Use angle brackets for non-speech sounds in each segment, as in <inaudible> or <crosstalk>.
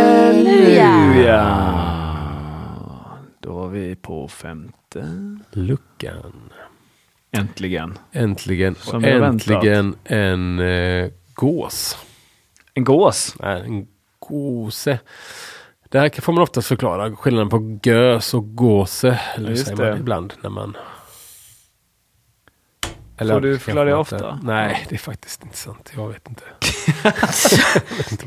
Halleluja! Då var vi på femte. Luckan. Äntligen. Äntligen. Som och äntligen en eh, gås. En gås. Nej, en gose. Det här får man oftast förklara. Skillnaden på gös och gåse. Eller Just säger det. man ibland när man... Får du förklara det ofta? inte- Nej, det är faktiskt inte sant. Jag vet inte.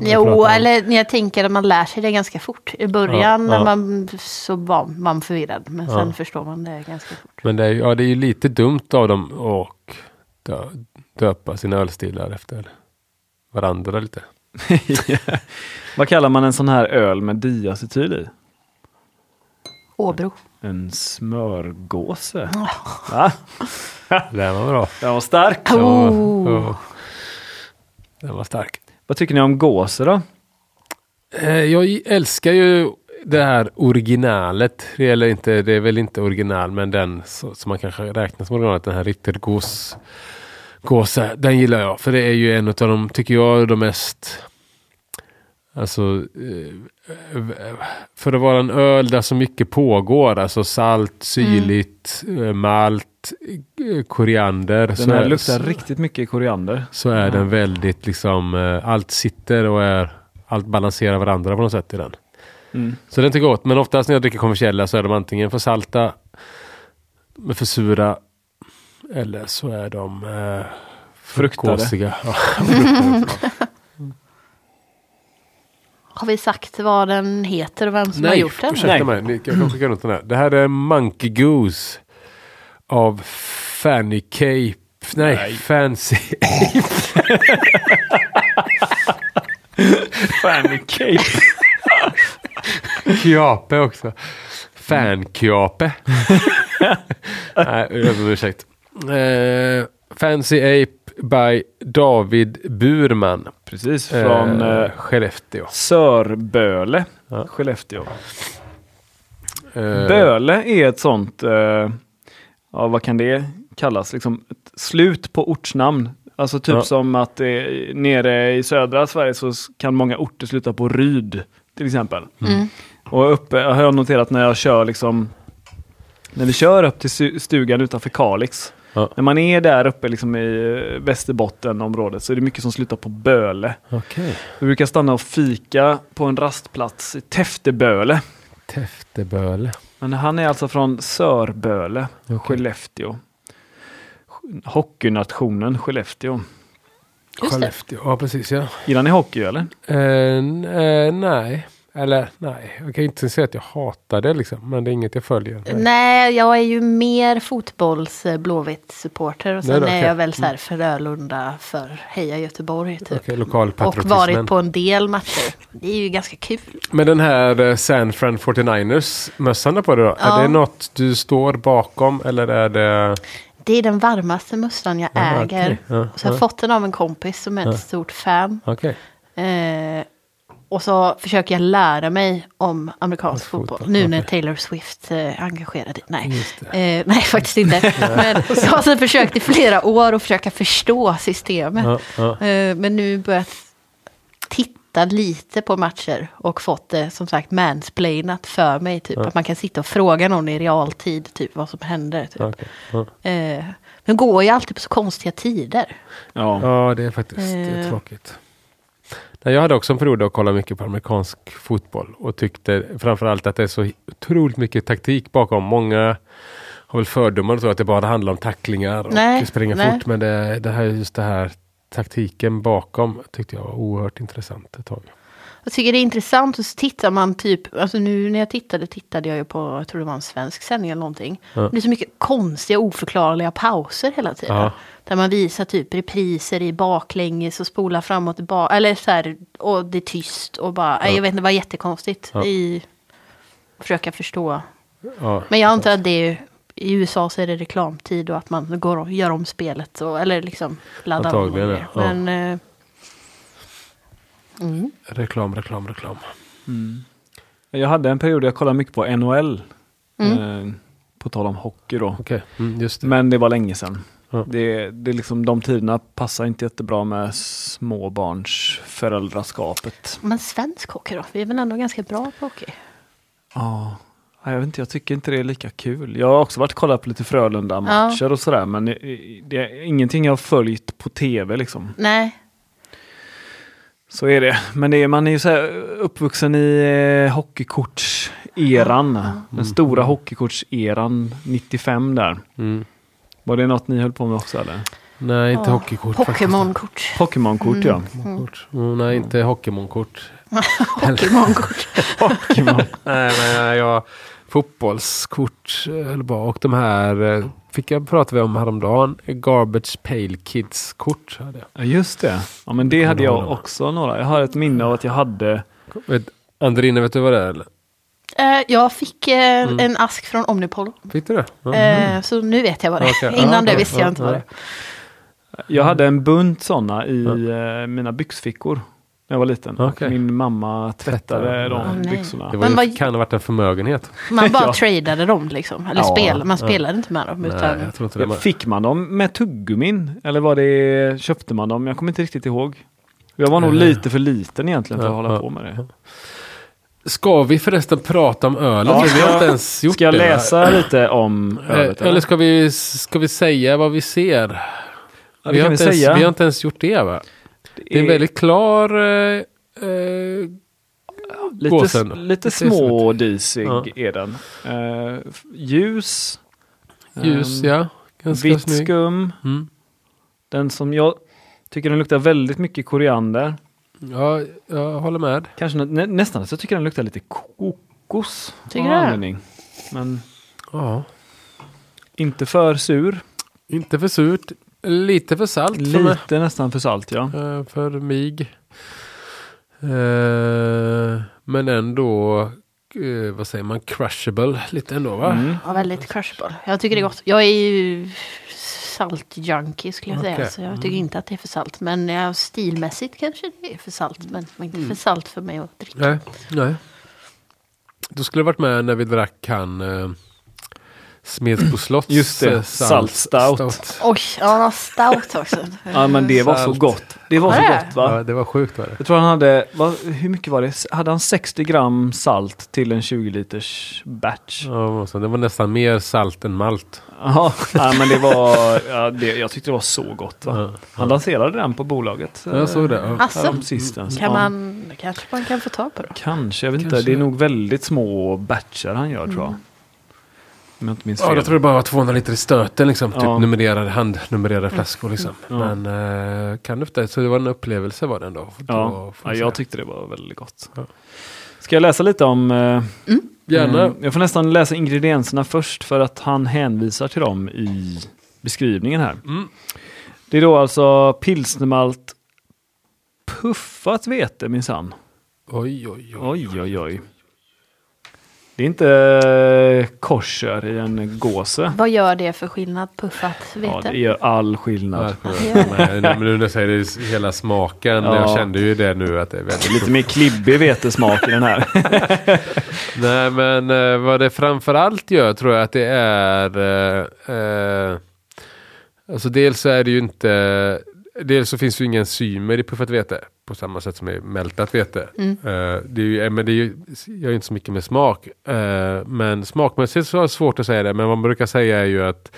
<laughs> Jo, eller jag tänker att man lär sig det ganska fort. I början Ja, när ja. man, så var man förvirrad. Men sen Ja. förstår man det ganska fort. Men det är, ja, det är ju lite dumt av dem att dö, döpa sina ölstilar efter varandra lite. <laughs> Vad kallar man en sån här öl med diacetyl i? Åbro. En smörgåse. Va? <laughs> Det var bra. Den var stark. Oh. Ja. Den var stark. Vad tycker ni om gåse då? Eh, Jag älskar ju det här originalet. Det, gäller inte, det är väl inte original men den som man kanske räknar som originalet. Den här Rittergås gåse. Den gillar jag. För det är ju en av de, tycker jag, de mest Alltså eh, för att vara en öl där så mycket pågår. Alltså salt, syrligt, eh, malt, eh, koriander. Den här är- luktar riktigt mycket koriander. så är den väldigt liksom, allt sitter och är, allt balanserar varandra på något sätt i den. Mm. Så den tycker jag gott. Men oftast när jag dricker kommersiella så är de antingen för salta, med för sura, eller så är de eh, Fruktade. gåsiga. <laughs> Ja, fruktade. Har vi sagt vad den heter och vem som har Nej, gjort den? ursäkta mig. Ni- Jag kan skicka runt den här. Det här är Monkey Goose av Fanny Cape. Nej, Nej. Fancy <laughs> Fanny Cape. Kjape också. Fan-kjape. <laughs> Nej, jag ber om ursäkt. Eh, Fancy Ape by David Burman. Precis, från eh, eh, Skellefteå. Sörböle, Ja. Skellefteå. Eh, Böle är ett sånt, eh, ja vad kan det kallas, liksom ett slut på ortsnamn. Alltså typ Ja. som att eh, nere i södra Sverige så kan många orter sluta på Ryd till exempel. Mm. Och uppe har jag noterat när jag kör liksom, när vi kör upp till stu- stugan utanför Kalix. Ja. När man är där uppe liksom i eh, Västerbottenområdet så är det mycket som slutar på Böle. Okej. Vi brukar stanna och fika på en rastplats i Täfteböle. Täfteböle. Men han är alltså från Sörböle, Okej. Skellefteå. Hockeynationen Skellefteå. Just det. Skellefteå. Ja, precis ja. Gillar ni hockey eller? N- eh, nej. Eller nej, jag kan inte säga att jag hatar det liksom. Men det är inget jag följer. Nej. Nej, jag är ju mer fotbolls eh, blåvitt supporter och Nej sen då, är okej. Mm. jag väl så här Frölunda för Heja Göteborg typ. Okej, Och varit på en del matcher. Det är ju ganska kul. Men den här eh, San Fran 49ers mössan på det då? Ja. Är det något du står bakom eller är det? Det är den varmaste mössan jag Jaha, äger. okej. Ja, så jag har ja. fått den av en kompis som är ett Ja. stort fan. Eh, och så försöker jag lära mig om amerikansk Fotboll, fotboll. Nu när. Taylor Swift är eh, engagerad. Nej. Eh, nej, faktiskt inte. <laughs> Men jag har alltså försökt i flera år att försöka förstå systemet. Ja, ja. Eh, men nu börjat titta lite på matcher och fått det som sagt mansplainat för mig. Typ. Ja. Att man kan sitta och fråga någon i realtid typ vad som händer. Typ. Ja. Eh, men går ju alltid på så konstiga tider. Ja. ja, det är faktiskt det är Eh. tråkigt. Jag hade också en period att kolla mycket på amerikansk fotboll och tyckte framförallt att det är så otroligt mycket taktik bakom. Många har väl fördomar och så att det bara handlar om tacklingar och Nej, springa nej. fort. Men det, det här just det här taktiken bakom tyckte jag var oerhört intressant ett tag. Jag tycker det är intressant och så tittar man typ, alltså nu när jag tittade tittade jag ju på, jag tror det var en svensk sändning eller någonting. Ja. Det är så mycket konstiga oförklarliga pauser hela tiden. Ja. Där man visar typ repriser i baklänges och spolar fram och tillbaka. Eller så här, och det är tyst och bara, nej, jag vet inte, det var jättekonstigt. Ja. I, försöka förstå. Ja, Men jag antar att det är, i USA så är det reklamtid och att man går och gör om spelet. Och, eller liksom laddar om. ja. Ja. Men, eh, mm. reklam, reklam, reklam. Jag hade en period där jag kollade mycket på NHL. Mm. Eh, på tal om hockey då. Okej, mm, just det. Men det var länge sedan. Ja. Det, det är liksom, de tiderna passar inte jättebra med småbarns föräldraskapet. Men svensk hockey då? Vi är väl ändå ganska bra på hockey? Ja, Ja, jag vet inte, jag tycker inte det är lika kul. Jag har också varit och kollat på lite Frölunda-matcher och sådär, men det det är ingenting jag har följt på tv liksom. Nej. Så är det. Men det är, man är ju så här uppvuxen i eh, hockeykortseran. Den stora hockeykortseran 95 där. Mm. Var det något ni höll på med också eller? Nej, inte Ja. hockeykort. Pokémon-kort. Pokémon-kort ja. Kort. Mm, nej, inte Hockeymonkort. <laughs> Pokémon-kort. Pokémon. <laughs> Nej, men jag fotbollskort eh, eller bara och de här eh, fick jag prata om häromdagen. Garbage Pale Kids kort hade jag. Ja just det. Ja men det hade jag också några. Jag har ett minne av att jag hade Vet, Andrina, vet du vad det är? Eller? Eh, jag fick eh, Mm. en ask från Omnipol. Fick du det? Eh, så nu vet jag vad det är. Okej. Innan Ja, det visste jag Ja, inte vad det är. Jag hade en bunt sådana i mina byxfickor när jag var liten. Okej. Min mamma tvättade Tvättade. de nej. byxorna. Det var ju, vad- kan ha varit en förmögenhet. Man bara <laughs> Ja. tradade dem liksom. Eller Ja, spel. Man ja. spelade inte med dem. Nej, Utan, jag tror inte det. Ja, Fick man dem med tuggummin? Eller var det, köpte man dem? Jag kommer inte riktigt ihåg. Jag var nog Eh. lite för liten egentligen för att Ja, hålla ja, på med det. Ska vi förresten prata om ölet? Ja, vi har ska- inte ens gjort Ska jag det. läsa lite om ölet? Eh, Eller ska vi, ska vi säga vad vi ser? Ja, det vi, har vi inte ens, säga. vi har inte ens gjort det va? Det är en väldigt klar eh, eh, lite, gåsen. lite smådisig Ja. är den. Eh, ljus. ljus, ehm, ja. Ganska Vitt snygg. skum. Mm. Den som jag tycker den luktar väldigt mycket koriander. Ja, jag håller med. Kanske nä, nästan så jag tycker den luktar lite kokos. Tycker du det? Men Ja. inte för sur. Inte för surt. Lite för salt för mig. Lite nästan för salt ja. Eh, för mig. Eh, men ändå, eh, vad säger man, crushable lite ändå va? Mm. ja, väldigt crushable. Jag tycker det är gott. Jag är ju saltjunkie skulle jag säga. Okej. Så jag tycker inte att det är för salt. Men ja, stilmässigt kanske det är för salt. Men inte för salt för mig att dricka. Nej, nej. Du skulle varit med när vi drack han Smedsbo slotts Just det, eh, salt stout. Oj, ja, stout också. Ja men det var så Salt. gott. Det var så det? gott va? Ja, det var sjukt var det. Jag tror han hade, vad, hur mycket var det? Hade han 60 gram salt till en 20 liters batch? Ja, det var nästan mer salt än malt. Ja, men det var, ja, det, jag tyckte det var så gott. Va? Han lanserade den på bolaget. Jag såg det. Ja. Alltså, Härom sistens. kan man, kanske man kan få tag på då. Kanske, jag vet inte. Kanske. Det är nog väldigt små batcher han gör tror jag. Om jag inte minns Ja, fel. jag tror det bara var 200 liter i stöten liksom. Typ Ja. numrerade, handnumrerade flaskor liksom. Ja. Men eh, kan du inte, så det var en upplevelse var det ändå. ja, ja, jag tyckte det var väldigt gott. Ja. Ska jag läsa lite om... eh, Gärna. Mm, jag får nästan läsa ingredienserna först för att han hänvisar till dem i beskrivningen här. Mm. Det är då alltså pilsnermalt, puffat vete minsann. Oj, oj, oj. Oj, oj, oj. Det är inte eh, kosher i en gåse. Vad gör det för skillnad? Puffat Ja, vete? det gör all skillnad. Nej, men nu när du säger det, hela smaken. Ja. Jag kände ju det nu att det är väldigt Lite mer klibbig vetesmak i den här. <laughs> Nej men eh, vad det framförallt gör tror jag att det är eh, eh, Alltså dels så är det ju inte Dels så finns det ju inga enzymer i puffat vete på samma sätt som i mältat vete. Eh, det är ju, eh, men det är ju, gör ju inte så mycket med smak. Eh, men smakmässigt så är det svårt att säga det. Men vad man brukar säga är ju att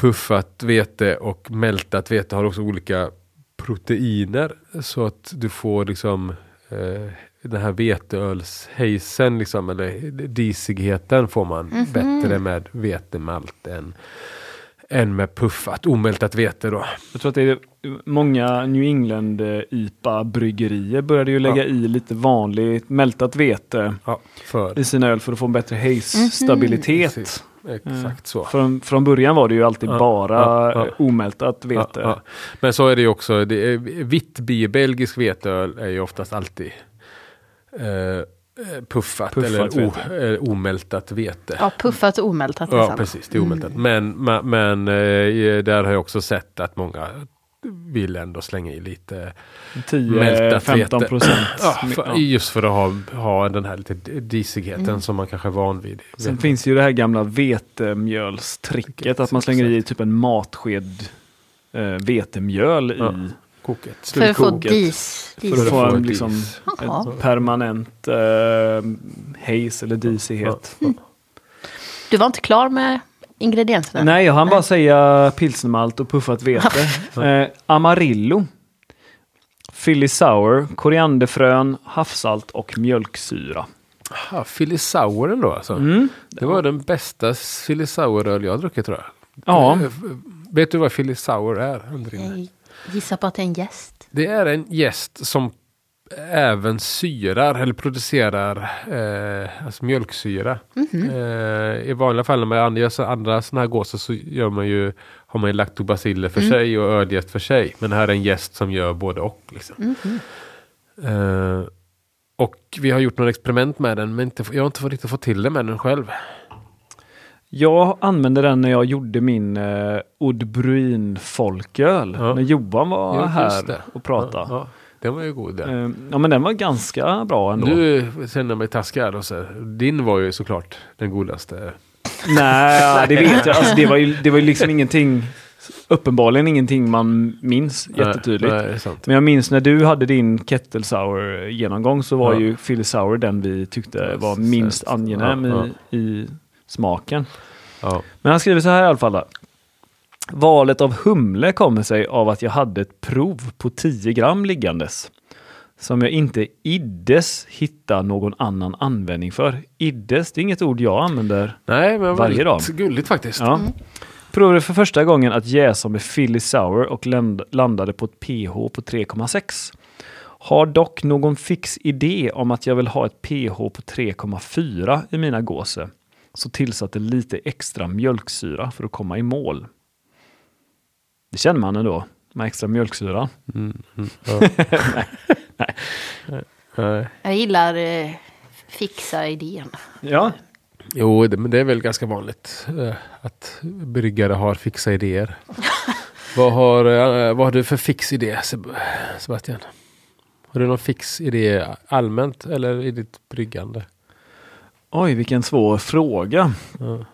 puffat vete och mältat vete har också olika proteiner. Så att du får liksom eh, den här veteölshejsen liksom, eller disigheten får man bättre med vetemalt än, än med puffat, omältat vete då. Jag tror att det är många New England eh, IPA-bryggerier började ju lägga i lite vanligt mältat vete Ja, för i sina öl för att få en bättre haze-stabilitet. Precis. exakt så. Från, från början var det ju alltid Ja, bara ja, ja. eh, omältat vete. Ja, ja. Men så är det ju också, det är, vitt belgisk veteöl är ju oftast alltid eh, puffat, Puffat eller o, vete. eh, omältat vete. Ja, puffat och omältat. Ja, samma. precis. Det är omältat. Men, ma- men eh, där har jag också sett att många vill ändå slänga i lite Mältat 10-15 vete. procent. Ja. Just för att ha, ha den här lite disigheten som man kanske är van vid. Sen finns ju det här gamla vetemjölstricket, att man slänger i typ en matsked eh, vetemjöl i Ja. koket. För att få dis. dis. För att få en liksom, permanent eh, haze eller disighet. Du var inte klar med ingredienserna? Nej, jag hann bara säga pilsnermalt och puffat vete. <laughs> eh, Amarillo. Philly sour, korianderfrön, havssalt och mjölksyra. Aha, Philly Sour ändå alltså. Mm. Det var den bästa Philly Sour-öl jag har druckit tror jag. Ja. Eh, Vet du vad Philly Sour är? Gissar på att det är en gäst. Det är en gäst som även syrar eller producerar eh, alltså mjölksyra. Eh, I vanliga fall när man gör så- andra sådana här gåsar så gör man ju, har man ju lactobaciller för sig och ölgäst för sig. Men det här är en gäst som gör både och. Liksom. Eh, och vi har gjort några experiment med den men inte, jag har inte riktigt fått till det med den själv. Jag använde den när jag gjorde min eh, Oud Bruin folköl. Ja. När Johan var Ja, här och pratade. Ja, ja, den var ju god. Den. Eh, ja men den var ganska bra ändå. Du känner mig taskig här och så. Din var ju såklart den godaste. Nej, det vet jag. Alltså, det, var ju, det var ju liksom <laughs> ingenting, uppenbarligen ingenting man minns jättetydligt. Nej, nej. Men jag minns när du hade din Kettle Sour genomgång så var Ja. ju Philly Sour den vi tyckte Ja, var minst ja, angenäm ja. I, i smaken. Ja. Men han skriver så här i alla fall. Då. Valet av humle kommer sig av att jag hade ett prov på 10 gram liggandes. Som jag inte iddes hitta någon annan användning för. Iddes, det är inget ord jag använder. Nej, men Varje dag. gulligt faktiskt. Ja. Provade för första gången att jäsa med Philly Sour och land- landade på ett pH på 3,6. Har dock någon fix idé om att jag vill ha ett pH på 3,4 i mina gåse. Så tillsatte lite extra mjölksyra för att komma i mål. Det känner man ändå, med extra mjölksyra. Mm, mm, <laughs> ja. Nej. Jag gillar eh, fixa idén. Ja, Jo, det, men det är väl ganska vanligt eh, att bryggare har fixa idéer. <laughs> vad, har, eh, vad har du för fix idé, Seb- Sebastian? Har du någon fix idé allmänt eller i ditt bryggande? oj vilken svår fråga. Ja.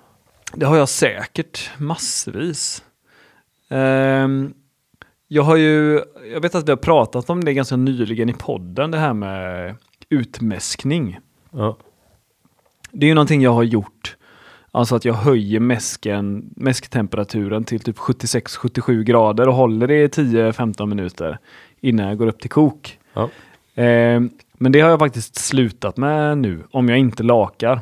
Det har jag säkert massvis. Ehm, jag har ju, jag vet att vi har pratat om det ganska nyligen i podden, det här med utmäskning. Ja. Det är ju någonting jag har gjort. Alltså att jag höjer mäsken, mäsktemperaturen till typ 76-77 grader och håller det i 10-15 minuter innan jag går upp till kok. Ja. Ehm, men det har jag faktiskt slutat med nu, om jag inte lakar.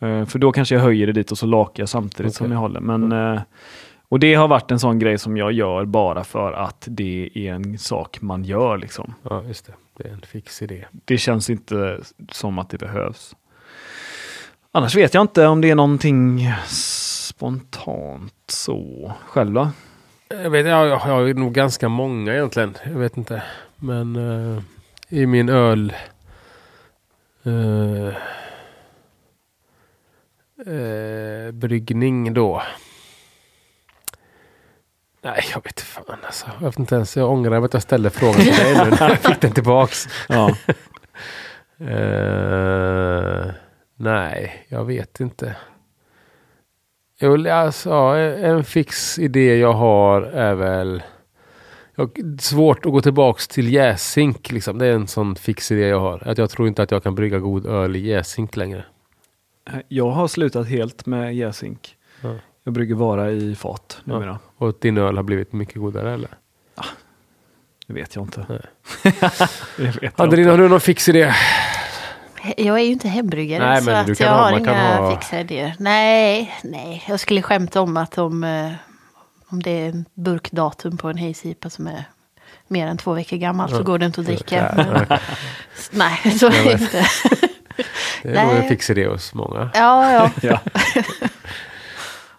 Eh, för då kanske jag höjer det dit och så lakar jag samtidigt som Okej. jag håller. Men, eh, och det har varit en sån grej som jag gör bara för att det är en sak man gör. Liksom. ja, just det. Det är en fix idé. Det känns inte som att det behövs. Annars vet jag inte om det är någonting spontant så. Själv då? Jag, vet, jag, jag har nog ganska många egentligen. Jag vet inte. Men eh, i min öl... eh, eh, bryggning då. Nej, jag vet fan alltså. Jag vet inte ens. Jag ångrar att jag ställde frågan till dig nu när jag fick den tillbaks. Ja. <laughs> Eh, nej, jag vet inte. Jo, alltså, en fix idé jag har är väl jag, svårt att gå tillbaks till jäsink. Liksom. Det är en sån fix idé jag har. Att jag tror inte att jag kan brygga god öl i jäsink längre. Jag har slutat helt med jäsink. Ja. Jag brygger bara i fat numera. Och att din öl har blivit mycket godare eller? Det vet jag inte. Nej. <laughs> det vet jag inte. har du någon fix idé? Jag är ju inte hembryggare Nej, så att jag ha- har inga ha- fixa idéer. Nej, nej, jag skulle skämta om att om, eh, om det är en burkdatum på en hejsipa som är mer än två veckor gammal så går det inte att dricka. Men, <laughs> nej, så är det inte. Det är nog en Nej. fix idé hos många. Ja, ja. <laughs> Ja.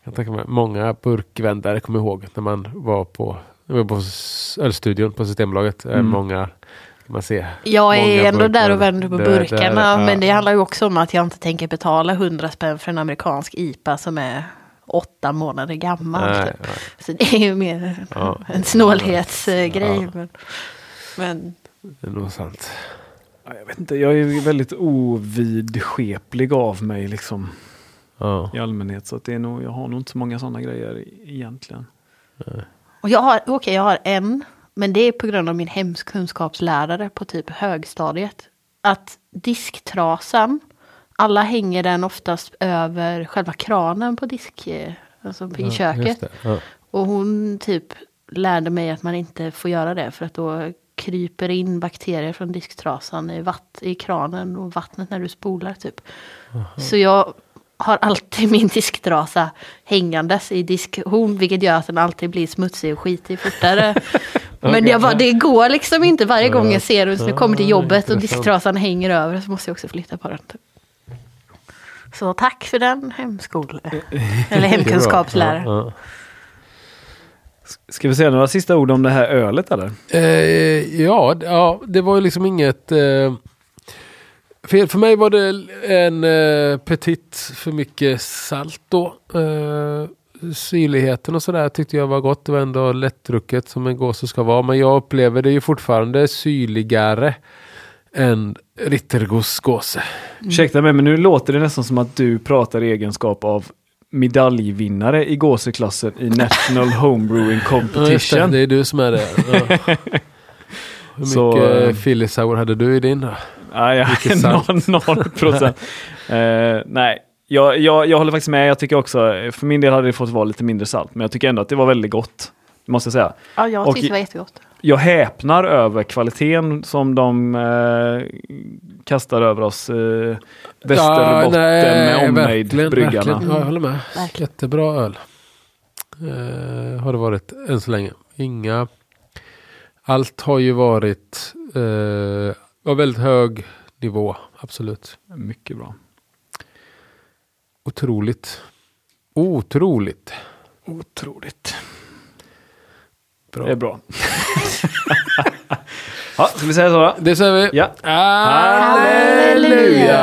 Jag tänker mig, många burkvändare kommer ihåg när man var på, när var på ölstudion på Systembolaget. Mm. Mm. Många, man ser. Jag är Många ändå där burkar. och vänder på Där- burkarna. där, ja. Men det handlar ju också om att jag inte tänker betala 100 spänn för en amerikansk IPA som är åtta månader gammal. Nej, typ. nej. Så det är ju mer Ja. en snålhetsgrej. Ja. Men, men Det är nog sant. Ja, Jag vet inte, jag är väldigt ovidskeplig av mig liksom Ja. i allmänhet. Så att det är nog, jag har nog inte så många sådana grejer egentligen. Och jag har, okej, jag har en, men det är på grund av min hemkunskapslärare på typ högstadiet. Att disktrasan, alla hänger den oftast över själva kranen på disk, eh, alltså i Ja, köket. Ja. Och hon typ lärde mig att man inte får göra det för att då kryper in bakterier från disktrasan i, vatt, i kranen och vattnet när du spolar typ. Så jag har alltid min disktrasa hängandes i diskhon vilket gör att den alltid blir smutsig och skitig fortare. <laughs> Men jag bara, det går liksom inte varje gång jag ser den. Så nu kommer till jobbet och disktrasan hänger över så måste jag också flytta på den. Typ. Så tack för den hemskol... <laughs> Eller hemkunskapslärare. Ja, ja. Ska vi säga några sista ord om det här ölet eller? Eh, ja, ja, det var ju liksom inget... Eh, för, för mig var det en eh, petit för mycket salt då. Eh, syrligheten och sådär tyckte jag var gott. Det var ändå lättdrucket som en gåse ska vara. Men jag upplever det ju fortfarande syrligare än Rittergos gåse. Ursäkta mig, men nu låter det nästan som att du pratar i egenskap av medaljvinnare i gåseklassen i National Homebrewing Ja, just det, Competition. det är du som är det. Ja. <laughs> Hur Så, mycket eh, Philly Sour hade du i din då? Nej, jag salt. noll, noll procent. Eh, nej, jag, jag, jag håller faktiskt med. Jag tycker också, för min del hade det fått vara lite mindre salt, men jag tycker ändå att det var väldigt gott. Måste jag säga. Ja, jag tyckte det var jättegott. Jag häpnar över kvaliteten som de eh, kastar över oss. Eh, Västerbotten med omnejd-bryggarna. verkligen. Ja, jag håller med. Verkligen. Jättebra öl. Eh, har det varit än så länge. Inga... Allt har ju varit eh, av väldigt hög nivå. Absolut. Mycket bra. Otroligt. Otroligt. Otroligt. Bra. Det är bra. <laughs> ja, ska vi säga så då? Det säger vi. Ja. Halleluja!